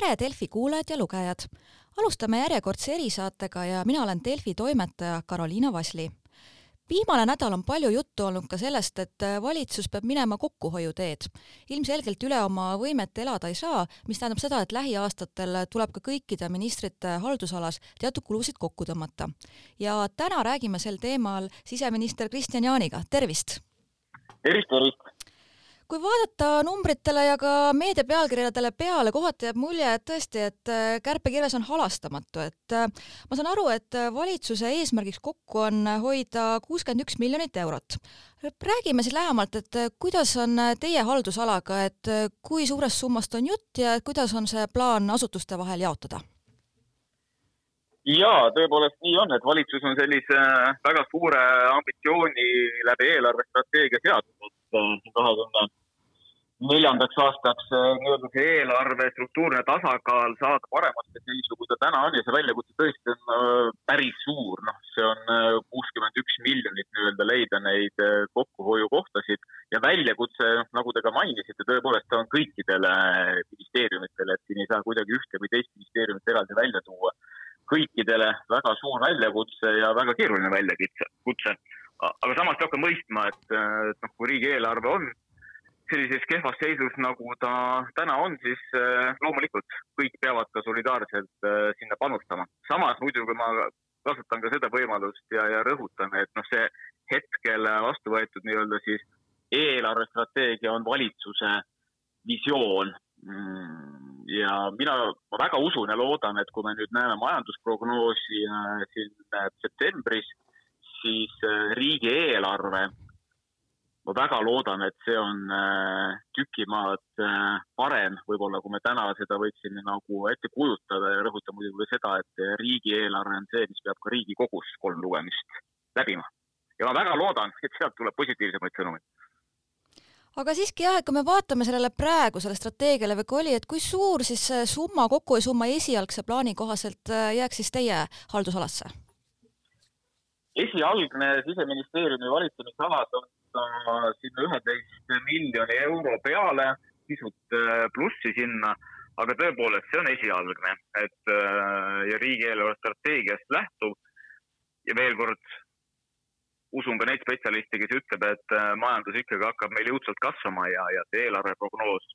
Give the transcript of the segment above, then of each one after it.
tere, Delfi kuulajad ja lugejad! alustame järjekordse erisaatega ja mina olen Delfi toimetaja Karoliina Vasli. viimane nädal on palju juttu olnud ka sellest, et valitsus peab minema kokkuhoiuteed. ilmselgelt üle oma võimete elada ei saa, mis tähendab seda, et lähiaastatel tuleb ka kõikide ministrite haldusalas teatud kulusid kokku tõmmata. ja täna räägime sel teemal siseminister Kristian Jaaniga, tervist! tervist, tervist! Kui vaadata numbritele ja ka meedia pealkirjadele peale, kohati jääb mulje, et tõesti, et äh, kärpekirves on halastamatu, et äh, ma saan aru, et äh, valitsuse eesmärgiks kokku on hoida kuuskümmend üks miljonit eurot. räägime siis lähemalt, et kuidas on teie haldusalaga, et kui suurest summast on jutt ja kuidas on see plaan asutuste vahel jaotada? jaa, tõepoolest nii on, et valitsus on sellise väga suure ambitsiooni läbi eelarvestrateegia seadnud, et kahe tuhande neljandaks aastaks äh, nii-öelda see eelarve struktuurne tasakaal saada paremasse seisu, kui ta täna on ja see väljakutse tõesti on äh, päris suur, noh, see on äh, kuuskümmend üks miljonit nii-öelda leida neid kokkuhoiukohtasid ja väljakutse, nagu te ka mainisite, tõepoolest on kõikidele ministeeriumitele, et siin ei saa kuidagi ühte või teist ministeeriumit eraldi välja tuua. kõikidele väga suur väljakutse ja väga keeruline väljakutse. aga samas peab ka mõistma, et noh, kui riigieelarve on sellises kehvas seisus, nagu ta täna on, siis äh, loomulikult kõik peavad ka solidaarselt äh, sinna panustama. samas muidugi ma kasutan ka seda võimalust ja, ja rõhutan, et noh, see hetkel vastu võetud nii-öelda siis eelarvestrateegia on valitsuse visioon. Mm, ja mina väga usun ja loodan, et kui me nüüd näeme majandusprognoosi äh, siin septembris, siis riigieelarve ma väga loodan, et see on äh, tükimaad äh, parem võib-olla, kui me täna seda võiksime nagu ette kujutada ja rõhutan muidugi seda, et riigieelarve on see, mis peab ka Riigikogus kolm lugemist läbima. ja ma väga loodan, et sealt tuleb positiivsemaid sõnumeid aga siiski jah, et kui me vaatame sellele praegusele strateegiale või kui oli, et kui suur siis see summa, kokkuhoiusumma esialgse plaani kohaselt äh, jääks siis teie haldusalasse? esialgne siseministeeriumi valitsemisalas on sinna üheteist miljoni euro peale, pisut äh, plussi sinna, aga tõepoolest, see on esialgne, et äh, ja riigieelarve strateegiast lähtub ja veel kord usun ka neid spetsialiste, kes ütleb, et äh, majandus ikkagi hakkab meil jõudsalt kasvama ja, ja see eelarveprognoos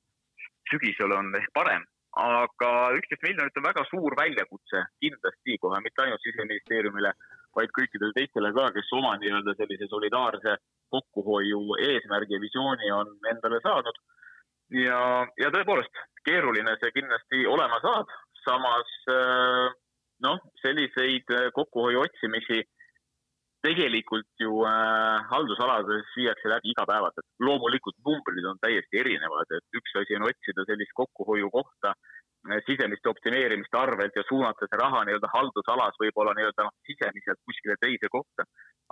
sügisel on ehk parem, aga üksteist miljonit on väga suur väljakutse kindlasti kohe mitte ainult siseministeeriumile, vaid kõikidele teistele ka, kes oma nii-öelda sellise solidaarse kokkuhoiu eesmärgi visiooni on endale saanud. ja, ja tõepoolest, keeruline see kindlasti olema saab, samas äh, noh, selliseid äh, kokkuhoiu otsimisi tegelikult ju äh, haldusalades viiakse läbi igapäevaselt. loomulikult numbrid on täiesti erinevad, et üks asi on otsida sellist kokkuhoiukohta sisemiste optimeerimiste arvelt ja suunata see raha nii-öelda haldusalas võib-olla nii-öelda noh, sisemiselt kuskile teise kohta.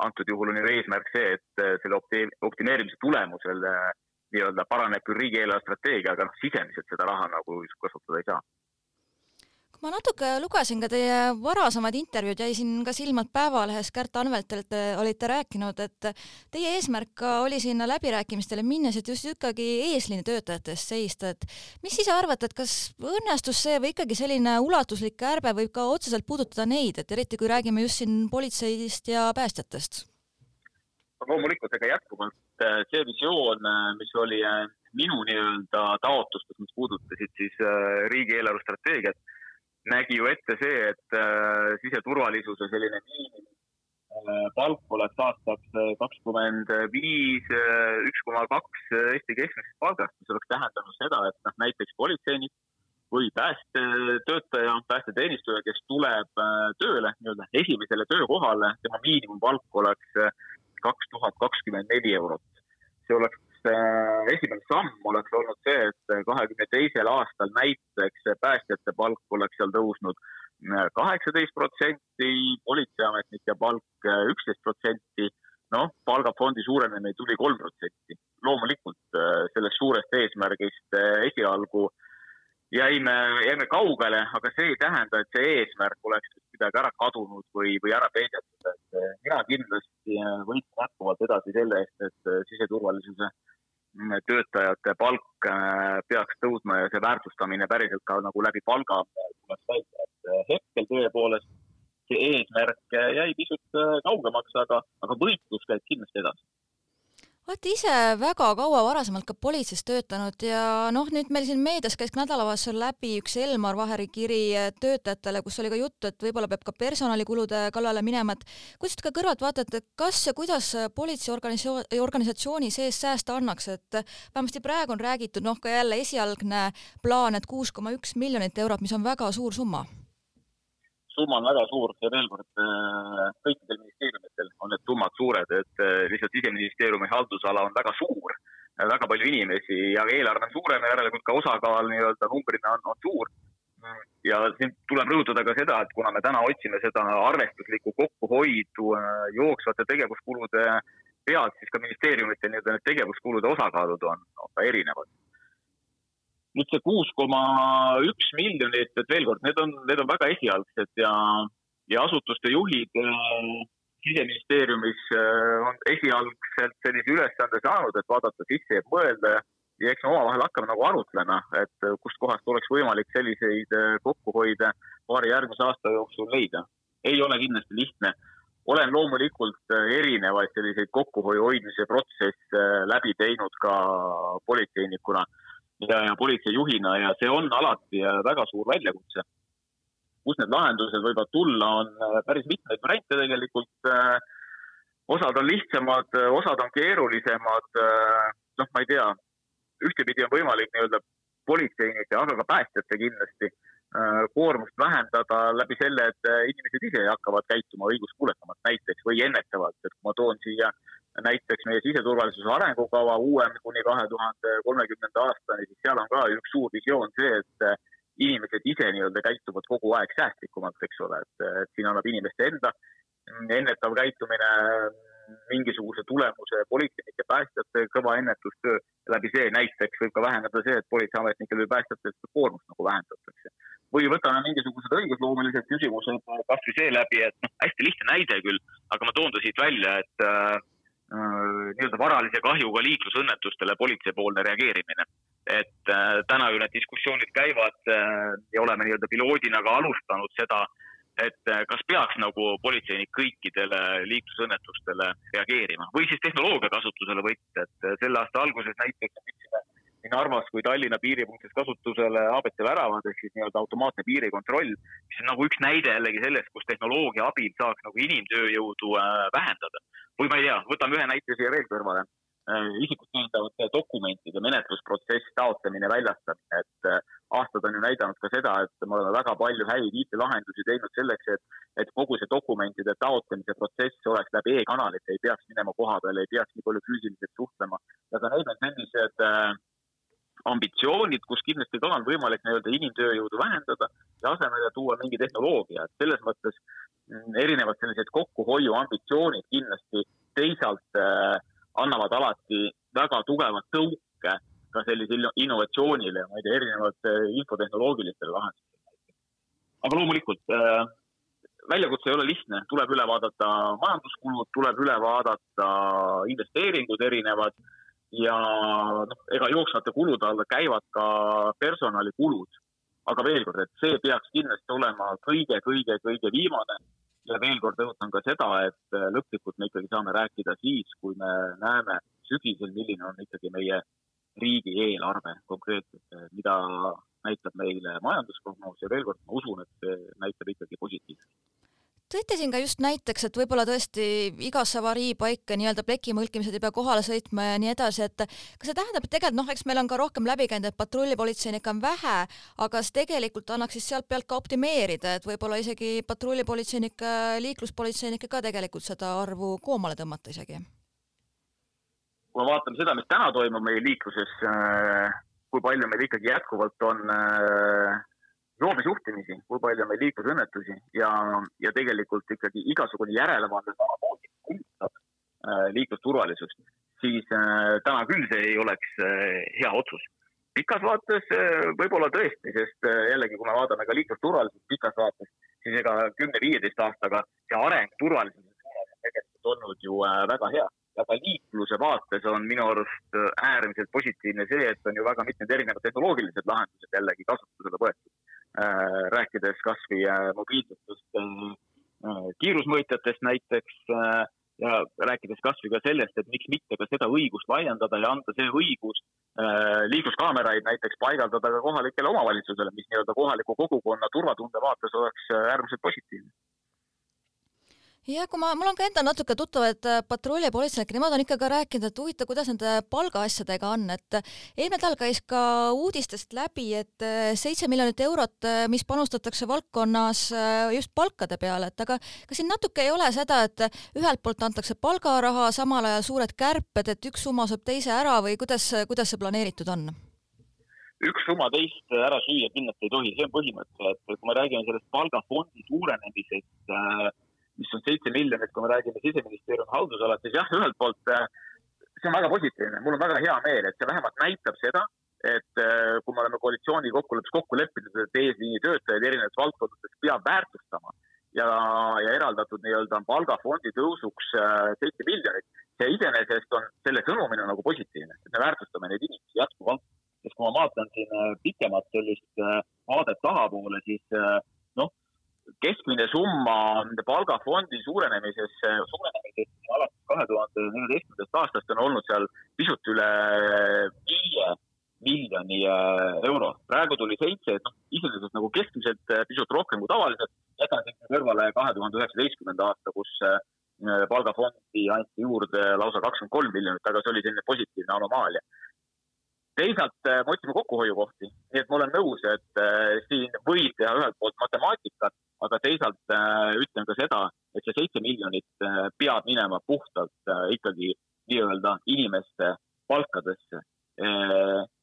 Antud juhul on ju eesmärk see, et äh, selle optimeerimise tulemusel äh, nii-öelda paraneb küll riigieelarve strateegia, aga noh, sisemiselt seda raha nagu kasutada ei saa ma natuke lugesin ka teie varasemaid intervjuud, jäi siin ka silma, et Päevalehes Kärt Anveltilt olite rääkinud, et teie eesmärk ka oli sinna läbirääkimistele minnes, et just ikkagi eesliini töötajate eest seista, et mis ise arvate, et kas õnnestus see või ikkagi selline ulatuslik kärbe võib ka otseselt puudutada neid, et eriti kui räägime just siin politseist ja päästjatest? loomulikult, ega jätkuvalt äh, see visioon, äh, mis oli minu nii-öelda taotlustes, mis puudutasid siis riigieelarve strateegiat nägi ju ette see, et äh, siseturvalisuse selline miinimumpalk äh, oleks aastaks äh, kakskümmend viis, üks koma kaks Eesti keskmisest palgast, mis oleks tähendanud seda, et noh, näiteks politseinik või päästetöötaja, päästeteenistuja, kes tuleb tööle nii-öelda esimesele töökohale, tema miinimumpalk oleks kaks tuhat kakskümmend neli eurot. see oleks Äh, esimene samm oleks olnud see, et kahekümne teisel aastal näiteks päästjate palk oleks seal tõusnud äh, kaheksateist protsenti, politseiametnike palk äh, üksteist protsenti, noh, palgafondi suurenemine tuli kolm protsenti. loomulikult sellest suurest eesmärgist esialgu jäime, jäime kaugele, aga see ei tähenda, et see eesmärk oleks kuidagi ära kadunud või, või ära peidetud, et mina kindlasti võitlen jätkuvalt edasi selle eest, et siseturvalisuse töötajate palk peaks tõusma ja see väärtustamine päriselt ka nagu läbi palga tuleks välja, et hetkel tõepoolest see eesmärk jäi pisut kaugemaks, aga, aga võitlus käib kindlasti edasi olete ise väga kaua varasemalt ka politseis töötanud ja noh, nüüd meil siin meedias käis nädalavahetusel läbi üks Elmar Vaheri kiri töötajatele, kus oli ka juttu, et võib-olla peab ka personalikulude kallale minema, et kuidas te ka kõrvalt vaatate, kas ja kuidas politsei organisatsioon, organisatsiooni sees säästa annaks, et vähemasti praegu on räägitud noh, ka jälle esialgne plaan, et kuus koma üks miljonit eurot, mis on väga suur summa summa on väga suur ja veel kord äh, kõikidel ministeeriumitel on need summad suured, et äh, lihtsalt siseministeeriumi haldusala on väga suur, väga palju inimesi ja eelarve on suurem ja järelikult ka osakaal nii-öelda numbrina on, on suur. ja siin tuleb rõhutada ka seda, et kuna me täna otsime seda arvestuslikku kokkuhoidu äh, jooksvate tegevuskulude pealt, siis ka ministeeriumite nii-öelda need tegevuskulude osakaalud on, on ka erinevad nüüd see kuus koma üks miljonit, et veel kord, need on, need on väga esialgsed ja, ja asutuste juhid äh, siseministeeriumis äh, on esialgselt sellise ülesande saanud, et vaadata sisse ja mõelda ja eks me omavahel hakkame nagu arutlema, et kustkohast oleks võimalik selliseid äh, kokkuhoide paari järgmise aasta jooksul leida. ei ole kindlasti lihtne. olen loomulikult erinevaid selliseid kokkuhoiu hoidmise protsesse läbi teinud ka politseinikuna ja, ja politseijuhina ja see on alati äh, väga suur väljakutse. kus need lahendused võivad tulla, on äh, päris mitmeid variante tegelikult. Äh, osad on lihtsamad, osad on keerulisemad. noh, ma ei tea, ühtepidi on võimalik nii-öelda politseinike, aga ka päästjate kindlasti koormust vähendada läbi selle, et inimesed ise hakkavad käituma õiguskuulekamalt näiteks või ennetavalt, et kui ma toon siia äh, näiteks meie siseturvalisuse arengukava uuem kuni kahe tuhande kolmekümnenda aastani, siis seal on ka üks suur visioon see, et eh, inimesed ise nii-öelda käituvad kogu aeg säästlikumalt, eks ole, et siin annab inimeste enda ennetav käitumine mingisuguse tulemuse politseinike, päästjate kõva ennetustöö läbi see näiteks võib ka vähendada see, et politseiametnikel või päästjatel seda koormust nagu vähendatakse. või võtame mingisugused õigusloomelised küsimused kasvõi seeläbi, et noh, hästi lihtne näide küll, aga ma toon ta siit välja, et äh, Äh, nii-öelda varalise kahjuga liiklusõnnetustele politseipoolne reageerimine. et äh, täna ju need diskussioonid käivad äh, ja oleme nii-öelda piloodina ka alustanud seda, et äh, kas peaks nagu politseinik kõikidele liiklusõnnetustele reageerima või siis tehnoloogia kasutusele võtta, et äh, selle aasta alguses näiteks võtsime nii Narvas kui Tallinna piiripunktis kasutusele abc väravad ehk siis nii-öelda automaatne piirikontroll, mis on nagu üks näide jällegi sellest, kus tehnoloogia abil saaks nagu inimtööjõudu äh, vähendada või ma ei tea, võtame ühe näite siia veel kõrvale. Äh, isikut tõendavate dokumentide menetlusprotsess, taotlemine, väljastamine, et äh, aastad on ju näidanud ka seda, et me oleme väga palju häid IT-lahendusi teinud selleks, et, et kogu see dokumentide taotlemise protsess oleks läbi e-kanalite, ei peaks minema koha peale, ei peaks nii palju füüsiliselt suhtlema. ja ka need on sellised äh, ambitsioonid, kus kindlasti ka on võimalik nii-öelda inimtööjõudu vähendada ja asemele tuua mingi tehnoloogia, et selles mõttes erinevad sellised kokkuhoiuambitsioonid kindlasti teisalt äh, annavad alati väga tugevat tõuke ka sellisele innovatsioonile, ma ei tea, erinevate infotehnoloogilistele lahendustele. aga loomulikult äh, väljakutse ei ole lihtne, tuleb üle vaadata majanduskulud, tuleb üle vaadata investeeringud erinevad ja noh, ega jooksvate kulude alla käivad ka personalikulud. aga veel kord, et see peaks kindlasti olema kõige-kõige-kõige viimane ja veel kord rõhutan ka seda, et äh, lõplikult me ikkagi saame rääkida siis, kui me näeme sügisel, milline on ikkagi meie riigieelarve konkreetselt, mida näitab meile majandusprognoos. Ja veel kord ma usun, et see näitab ikkagi positiivselt tõite siin ka just näiteks, et võib-olla tõesti igasse avariipaika nii-öelda pleki mõlkimised ei pea kohale sõitma ja nii edasi, et kas see tähendab, et tegelikult noh, eks meil on ka rohkem läbi käinud, et patrullipolitseinikke on vähe, aga kas tegelikult annaks siis sealt pealt ka optimeerida, et võib-olla isegi patrullipolitseinike, liikluspolitseinike ka tegelikult seda arvu koomale tõmmata isegi? kui me vaatame seda, mis täna toimub meie liikluses, äh, kui palju meil ikkagi jätkuvalt on joobesjuhtimisi, kui palju on meil liiklusõnnetusi ja, ja tegelikult ikkagi igasugune järelevalve samamoodi mõjutab äh, liiklusturvalisust, siis äh, täna küll see ei oleks äh, hea otsus. pikas vaates võib-olla tõesti, sest jällegi, kui me vaatame ka liiklusturvalisust pikas vaates, siis ega kümne-viieteist aastaga see areng turvalisuse suunas on tegelikult olnud ju väga hea ja ka liikluse vaates on minu arust äärmiselt positiivne see, et on ju väga mitmed erinevad tehnoloogilised lahendused jällegi kasutusele võetud. Rääkides kasvõi mobiilsetest kiirusmõõtjatest näiteks ja rääkides kasvõi ka sellest, et miks mitte ka seda õigust laiendada ja anda see õigus äh, liikluskaameraid näiteks paigaldada ka kohalikele omavalitsusele, mis nii-öelda kohaliku kogukonna turvatunde vaates oleks äärmiselt positiivne jah, kui ma, mul on ka endal natuke tuttavad äh, patrullipolitseinikud, nemad on ikka ka rääkinud, et huvitav, kuidas nende palgaasjadega on, et äh, eelmine nädal käis ka uudistest läbi, et äh, seitse miljonit eurot, mis panustatakse valdkonnas just palkade peale, et aga kas siin natuke ei ole seda, et ühelt poolt antakse palgaraha, samal ajal suured kärped, et üks summa saab teise ära või kuidas, kuidas see planeeritud on? üks summa teist ära süüa kindlasti ei tohi, see on põhimõte, et kui me räägime sellest palgafondi suurenemisest äh, mis on seitse miljonit, kui me räägime siseministeeriumi haldusalast, siis jah, ühelt poolt äh, see on väga positiivne, mul on väga hea meel, et see vähemalt näitab seda, et äh, kui me oleme koalitsiooni kokkuleppes kokku leppinud, et eesliini töötajaid erinevates valdkondades peab väärtustama ja, ja eraldatud nii-öelda palgafondi tõusuks äh, seitse miljonit, see iseenesest on, selle sõnumina nagu positiivne, et me väärtustame neid inimesi jätkuvalt. sest kui ma vaatan siin pikemat sellist vaadet tahapoole, siis keskmine summa palgafondi suurenemises, suurenemises alates kahe tuhande neljateistkümnendast aastast on olnud seal pisut üle viie miljoni äh, euro. praegu tuli seitse, et noh, iseenesest nagu keskmiselt äh, pisut rohkem kui tavaliselt. sinna kõrvale kahe tuhande üheksateistkümnenda aasta, kus äh, palgafondi anti juurde lausa kakskümmend kolm miljonit, aga see oli selline positiivne anomaalia teisalt me otsime kokkuhoiukohti, nii et ma olen nõus, et siin võib teha ühelt poolt matemaatikat, aga teisalt äh, ütlen ka seda, et see seitse miljonit äh, peab minema puhtalt äh, ikkagi nii-öelda inimeste palkadesse.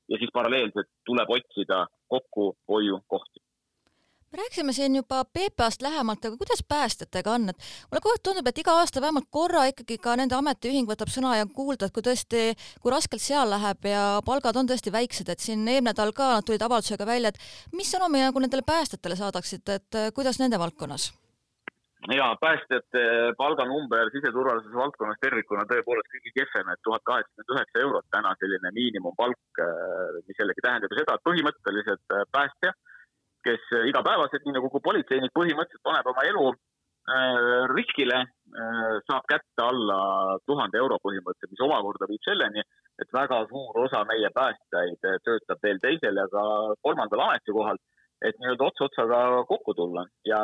ja siis paralleelselt tuleb otsida kokkuhoiukohti rääkisime siin juba PPA-st lähemalt, aga kuidas päästjatega on, et mulle kogu aeg tundub, et iga aasta vähemalt korra ikkagi ka nende ametiühing võtab sõna ja kuulda, et kui tõesti, kui raskelt seal läheb ja palgad on tõesti väiksed, et siin eelmine nädal ka nad tulid avaldusega välja, et mis sõnumi nagu nendele päästjatele saadaksite, et kuidas nende valdkonnas? ja päästjate palganumber siseturvalisuse valdkonnas tervikuna tõepoolest kõige kehvem, et tuhat kaheksakümmend üheksa eurot täna selline miinimumpalk, mis jällegi tähendab ju seda, et põhimõtteliselt päästja kes igapäevaselt, nii nagu politseinik põhimõtteliselt paneb oma elu äh, riskile äh,, saab kätte alla tuhande euro põhimõtteliselt, mis omakorda viib selleni, et väga suur osa meie päästjaid töötab veel teisel ja ka kolmandal ametikohal, et nii-öelda ots otsaga kokku tulla ja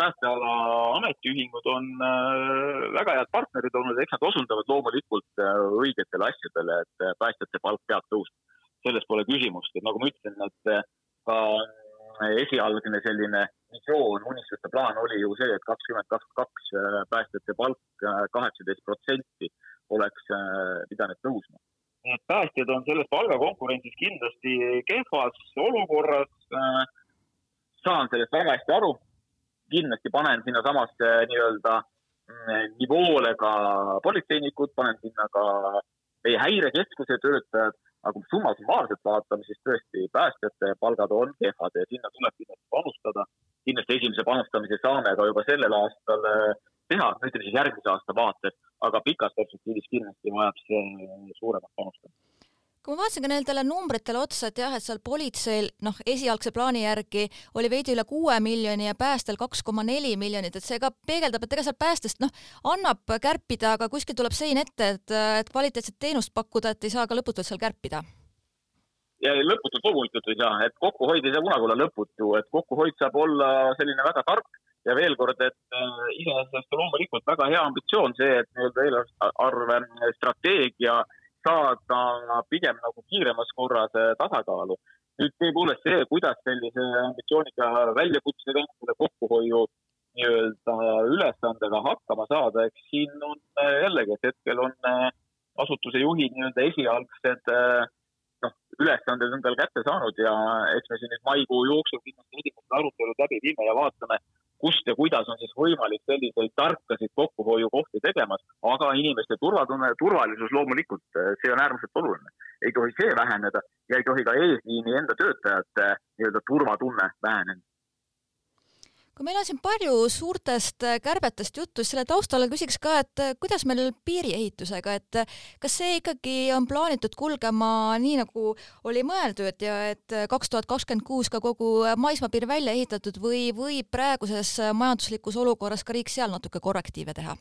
päästeala ametiühingud on äh, väga head partnerid olnud, eks nad osundavad loomulikult äh, õigetele asjadele, et äh, päästjate palk peab tõusma. selles pole küsimust, et nagu ma ütlesin, et äh, ka esialgne selline visioon, unistuste plaan oli ju see, et kakskümmend kakskümmend kaks äh, päästjate palk äh, kaheksateist protsenti oleks äh, pidanud tõusma. nii et päästjad on selles palgakonkurentsis kindlasti kehvas olukorras. saan sellest väga hästi aru. kindlasti panen sinnasamasse nii-öelda mm, nivoole ka politseinikud, panen sinna ka meie häirekeskuse töötajad aga kui summa summaarselt vaatame, siis tõesti päästjate palgad on kehvad ja sinna tuleb kindlasti panustada. kindlasti esimese panustamise saame ka juba sellel aastal äh, teha, ütleme siis järgmise aasta vaates, aga pikas perspektiivis kindlasti vajab see suuremat panustamist kui ma vaatasin ka nendele numbritele otsa, et jah, et seal politseil noh, esialgse plaani järgi oli veidi üle kuue miljoni ja päästel kaks koma neli miljonit, et see ka peegeldab, et ega seal päästest noh, annab kärpida, aga kuskil tuleb sein ette, et, et kvaliteetset teenust pakkuda, et ei saa ka lõputult seal kärpida. ja lõputult loomulikult ei saa, et kokkuhoid ei saa kunagi olla lõputu, et kokkuhoid saab olla selline väga tark ja veel kord, et äh, iseenesest on loomulikult väga hea ambitsioon see, et nii-öelda eelarve strateegia äh, saada pigem nagu kiiremas korras äh, tasakaalu. nüüd tõepoolest see, kuidas sellise ambitsioonika väljakutsega, selle kokkuhoiu nii-öelda ülesandega hakkama saada, eks siin on äh, jällegi, et hetkel on äh, asutuse juhid nii-öelda esialgsed noh, ülesanded on tal kätte saanud ja eks me siin nüüd maikuu jooksul kindlasti esimesed arutelud läbi viime ja vaatame, kust ja kuidas on siis võimalik selliseid tarkasid kokkuhoiukohti tegemas, aga inimeste turvatunne, turvalisus loomulikult, eh, see on äärmiselt oluline. ei tohi see väheneda ja ei tohi ka eesliini enda töötajate nii-öelda turvatunne väheneda kui meil on siin palju suurtest äh, kärbetest juttu, siis selle taustal küsiks ka, et äh, kuidas meil piiriehitusega, et äh, kas see ikkagi on plaanitud kulgema nii, nagu oli mõeldud ja et kaks tuhat kakskümmend kuus ka kogu maismaapiir välja ehitatud või võib praeguses majanduslikus olukorras ka riik seal natuke korrektiive teha?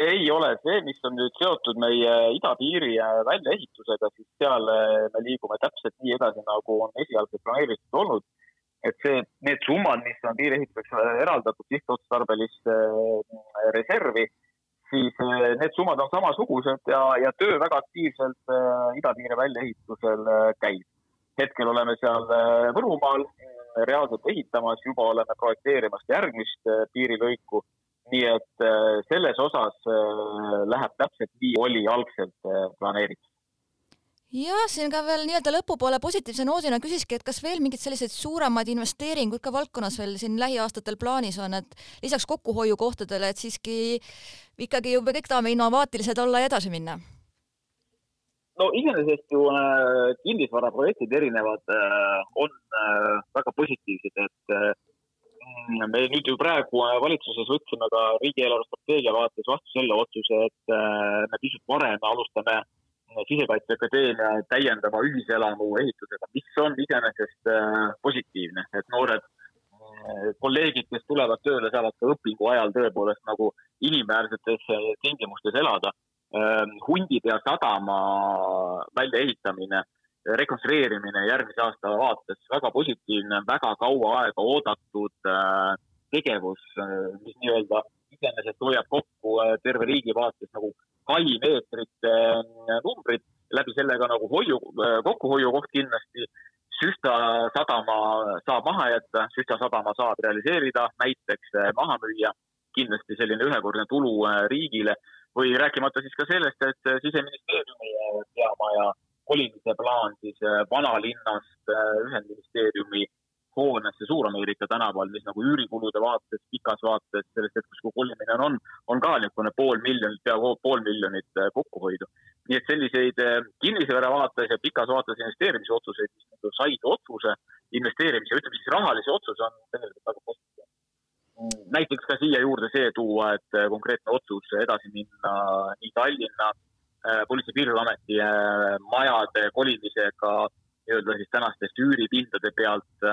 ei ole, see, mis on nüüd seotud meie idapiiri väljaehitusega, siis seal me liigume täpselt nii edasi, nagu on esialgselt planeeritud olnud et see, need summad, mis on piiriehituseks eraldatud sihtotstarbelisse äh, reservi, siis äh, need summad on samasugused ja, ja töö väga aktiivselt äh, idapiiri väljaehitusel käib. hetkel oleme seal Võrumaal reaalselt ehitamas, juba oleme projekteerimas järgmist piirilõiku. nii et selles osas läheb täpselt nii, oli algselt planeeritud jah, siin ka veel nii-öelda lõpupoole positiivse noodina küsiski, et kas veel mingeid selliseid suuremaid investeeringuid ka valdkonnas veel siin lähiaastatel plaanis on, et lisaks kokkuhoiukohtadele, et siiski ikkagi ju me kõik tahame innovaatilised olla ja edasi minna? no iseenesest ju äh, kinnisvaraprojektid erinevad äh, on äh, väga positiivsed, et äh, me nüüd ju praegu äh, valitsuses võtsime ka riigieelarve strateegia vaates vastu selle otsuse, et äh, me pisut varem alustame äh, Sisekaitseakadeemia täiendava ühiselamu ehitusega, mis on iseenesest äh, positiivne, et noored äh, kolleegid, kes tulevad tööle, saavad ka õpingu ajal tõepoolest nagu inimväärsetes äh, tingimustes elada. Ähm, Hundipea sadama väljaehitamine, rekonstrueerimine järgmise aasta vaates väga positiivne, väga kaua aega oodatud tegevus, mis nii-öelda iseenesest hoiab kokku terve riigi vaates nagu kaimeetrite äh, numbrid, läbi selle ka nagu hoiu, äh, kokkuhoiukoht kindlasti. Süsta sadama saab maha jätta, Süsta sadama saab realiseerida, näiteks äh, maha müüa, kindlasti selline ühekordne tulu riigile. Või rääkimata siis ka sellest, et siseministeeriumi peamaja kolimise plaan siis vanalinnast Ühendministeeriumi hoonesse Suur-Ameerika tänaval, mis nagu üürikulude vaates, pikas vaates, sellest hetkest, kui kolimine on, on ka niisugune pool miljonit, peaaegu pool miljonit äh, kokkuhoidu. nii et selliseid äh, kinnisvara vaates ja pikas vaates investeerimisotsuseid, mis nagu said otsuse investeerimise, ütleme siis rahalise otsuse, on tegelikult väga positiivne. näiteks ka siia juurde see tuua, et äh, konkreetne otsus edasi minna nii Tallinna Politsei- ja Piirivalveameti majade kolimisega nii-öelda siis tänastest üüripindade pealt äh,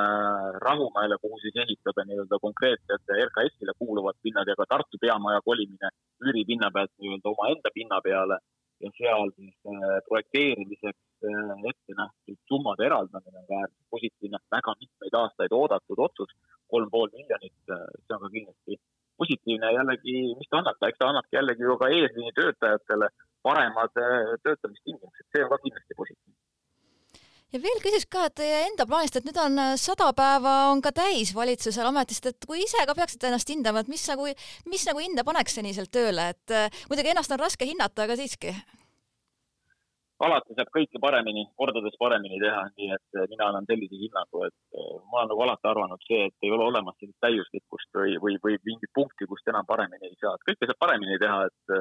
Rahumäele, kuhu siis ehitada nii-öelda konkreetsed RKS-ile kuuluvad pinnad ja ka Tartu peamaja kolimine üüripinna pealt nii-öelda omaenda pinna peale ja seal siis äh, projekteerimiseks äh, ette nähtud summade eraldamine on äärmiselt positiivne, väga mitmeid aastaid oodatud otsus, kolm pool miljonit, see on ka kindlasti positiivne. Jällegi, mis ta annab, eks ta annabki jällegi ju ka eesliini töötajatele paremad töötamistingimused, see on ka kindlasti positiivne ja veel küsiks ka teie enda plaanist, et nüüd on äh, sada päeva on ka täis valitsusel ametist, et kui ise ka peaksite ennast hindama, et mis nagu, mis nagu hinde paneks seniselt tööle, et äh, muidugi ennast on raske hinnata, aga siiski. alati saab kõike paremini, kordades paremini teha, nii et äh, mina annan sellise hinnangu, et ma olen nagu alati arvanud see, et ei ole olemas sellist täiuslikkust või, või, või mingit punkti, kust enam paremini ei saa, et kõike saab paremini teha, et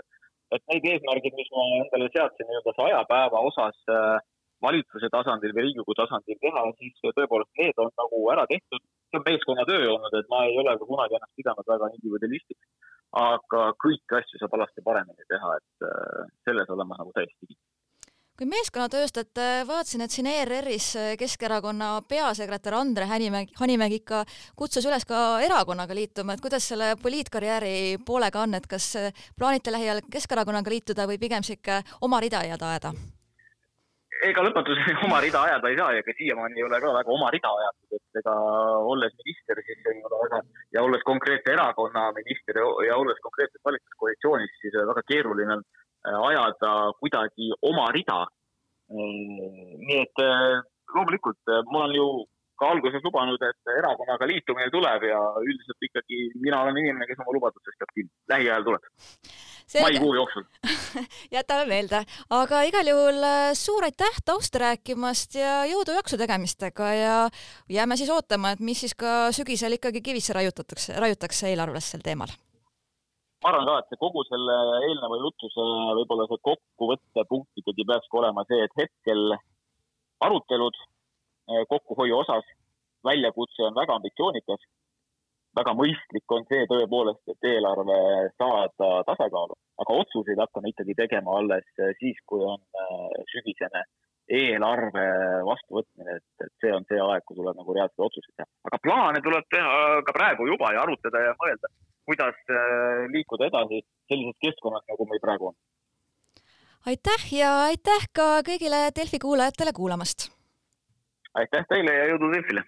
et need eesmärgid, mis ma endale seadsin nii-öelda saja päeva osas äh, valitsuse tasandil või Riigikogu tasandil teha, siis tõepoolest need on nagu ära tehtud. see on meeskonnatöö olnud, et ma ei ole ka kunagi ennast pidanud väga individualistiks. aga kõiki asju saab alati paremini teha, et äh, selles olen ma nagu täiesti kindel kui meeskonnatööst, et äh, vaatasin, et siin ERR-is äh, Keskerakonna peasekretär Andre Hanimägi, Hanimägi ikka kutsus üles ka erakonnaga liituma, et kuidas selle poliitkarjääri poolega on, et kas plaanite lähiajal Keskerakonnaga liituda või pigem sihuke oma rida jääda ajada? Ega lõpetuseni oma rida ajada ei saa ja ega siiamaani ei ole ka väga oma rida ajatud, et ega olles minister, siis ei ole väga ja olles konkreetse erakonna minister ja olles konkreetses valitsuskoalitsioonis, siis väga keeruline on äh, ajada kuidagi oma rida. Mm, nii et äh, loomulikult äh, ma olen ju ka alguses lubanud, et erakonnaga liitumine tuleb ja üldiselt ikkagi mina olen inimene, kes oma lubadustest peab kinni, lähiajal tuleb. Maikuu jooksul. Jätame meelde, aga igal juhul äh, suur aitäh tausta rääkimast ja jõudu-jaksu tegemistega ja jääme siis ootama, et mis siis ka sügisel ikkagi kivisse raiutatakse, raiutakse eelarves sel teemal. ma arvan ka, et see kogu selle eelneva jutuse võib-olla see kokkuvõttepunkt ikkagi peakski olema see, et hetkel arutelud kokkuhoiu osas, väljakutse on väga ambitsioonikas väga mõistlik on see tõepoolest, et eelarve saada tasakaalu, aga otsuseid hakkame ikkagi tegema alles siis, kui on sügisene eelarve vastuvõtmine, et, et see on see aeg, kui tuleb nagu reaalseid otsuseid teha. aga plaane tuleb teha ka praegu juba ja arutada ja mõelda, kuidas liikuda edasi sellises keskkonnas, nagu meil praegu on. aitäh ja aitäh ka kõigile Delfi kuulajatele kuulamast! Aitäh teile ja jõudu Delfile!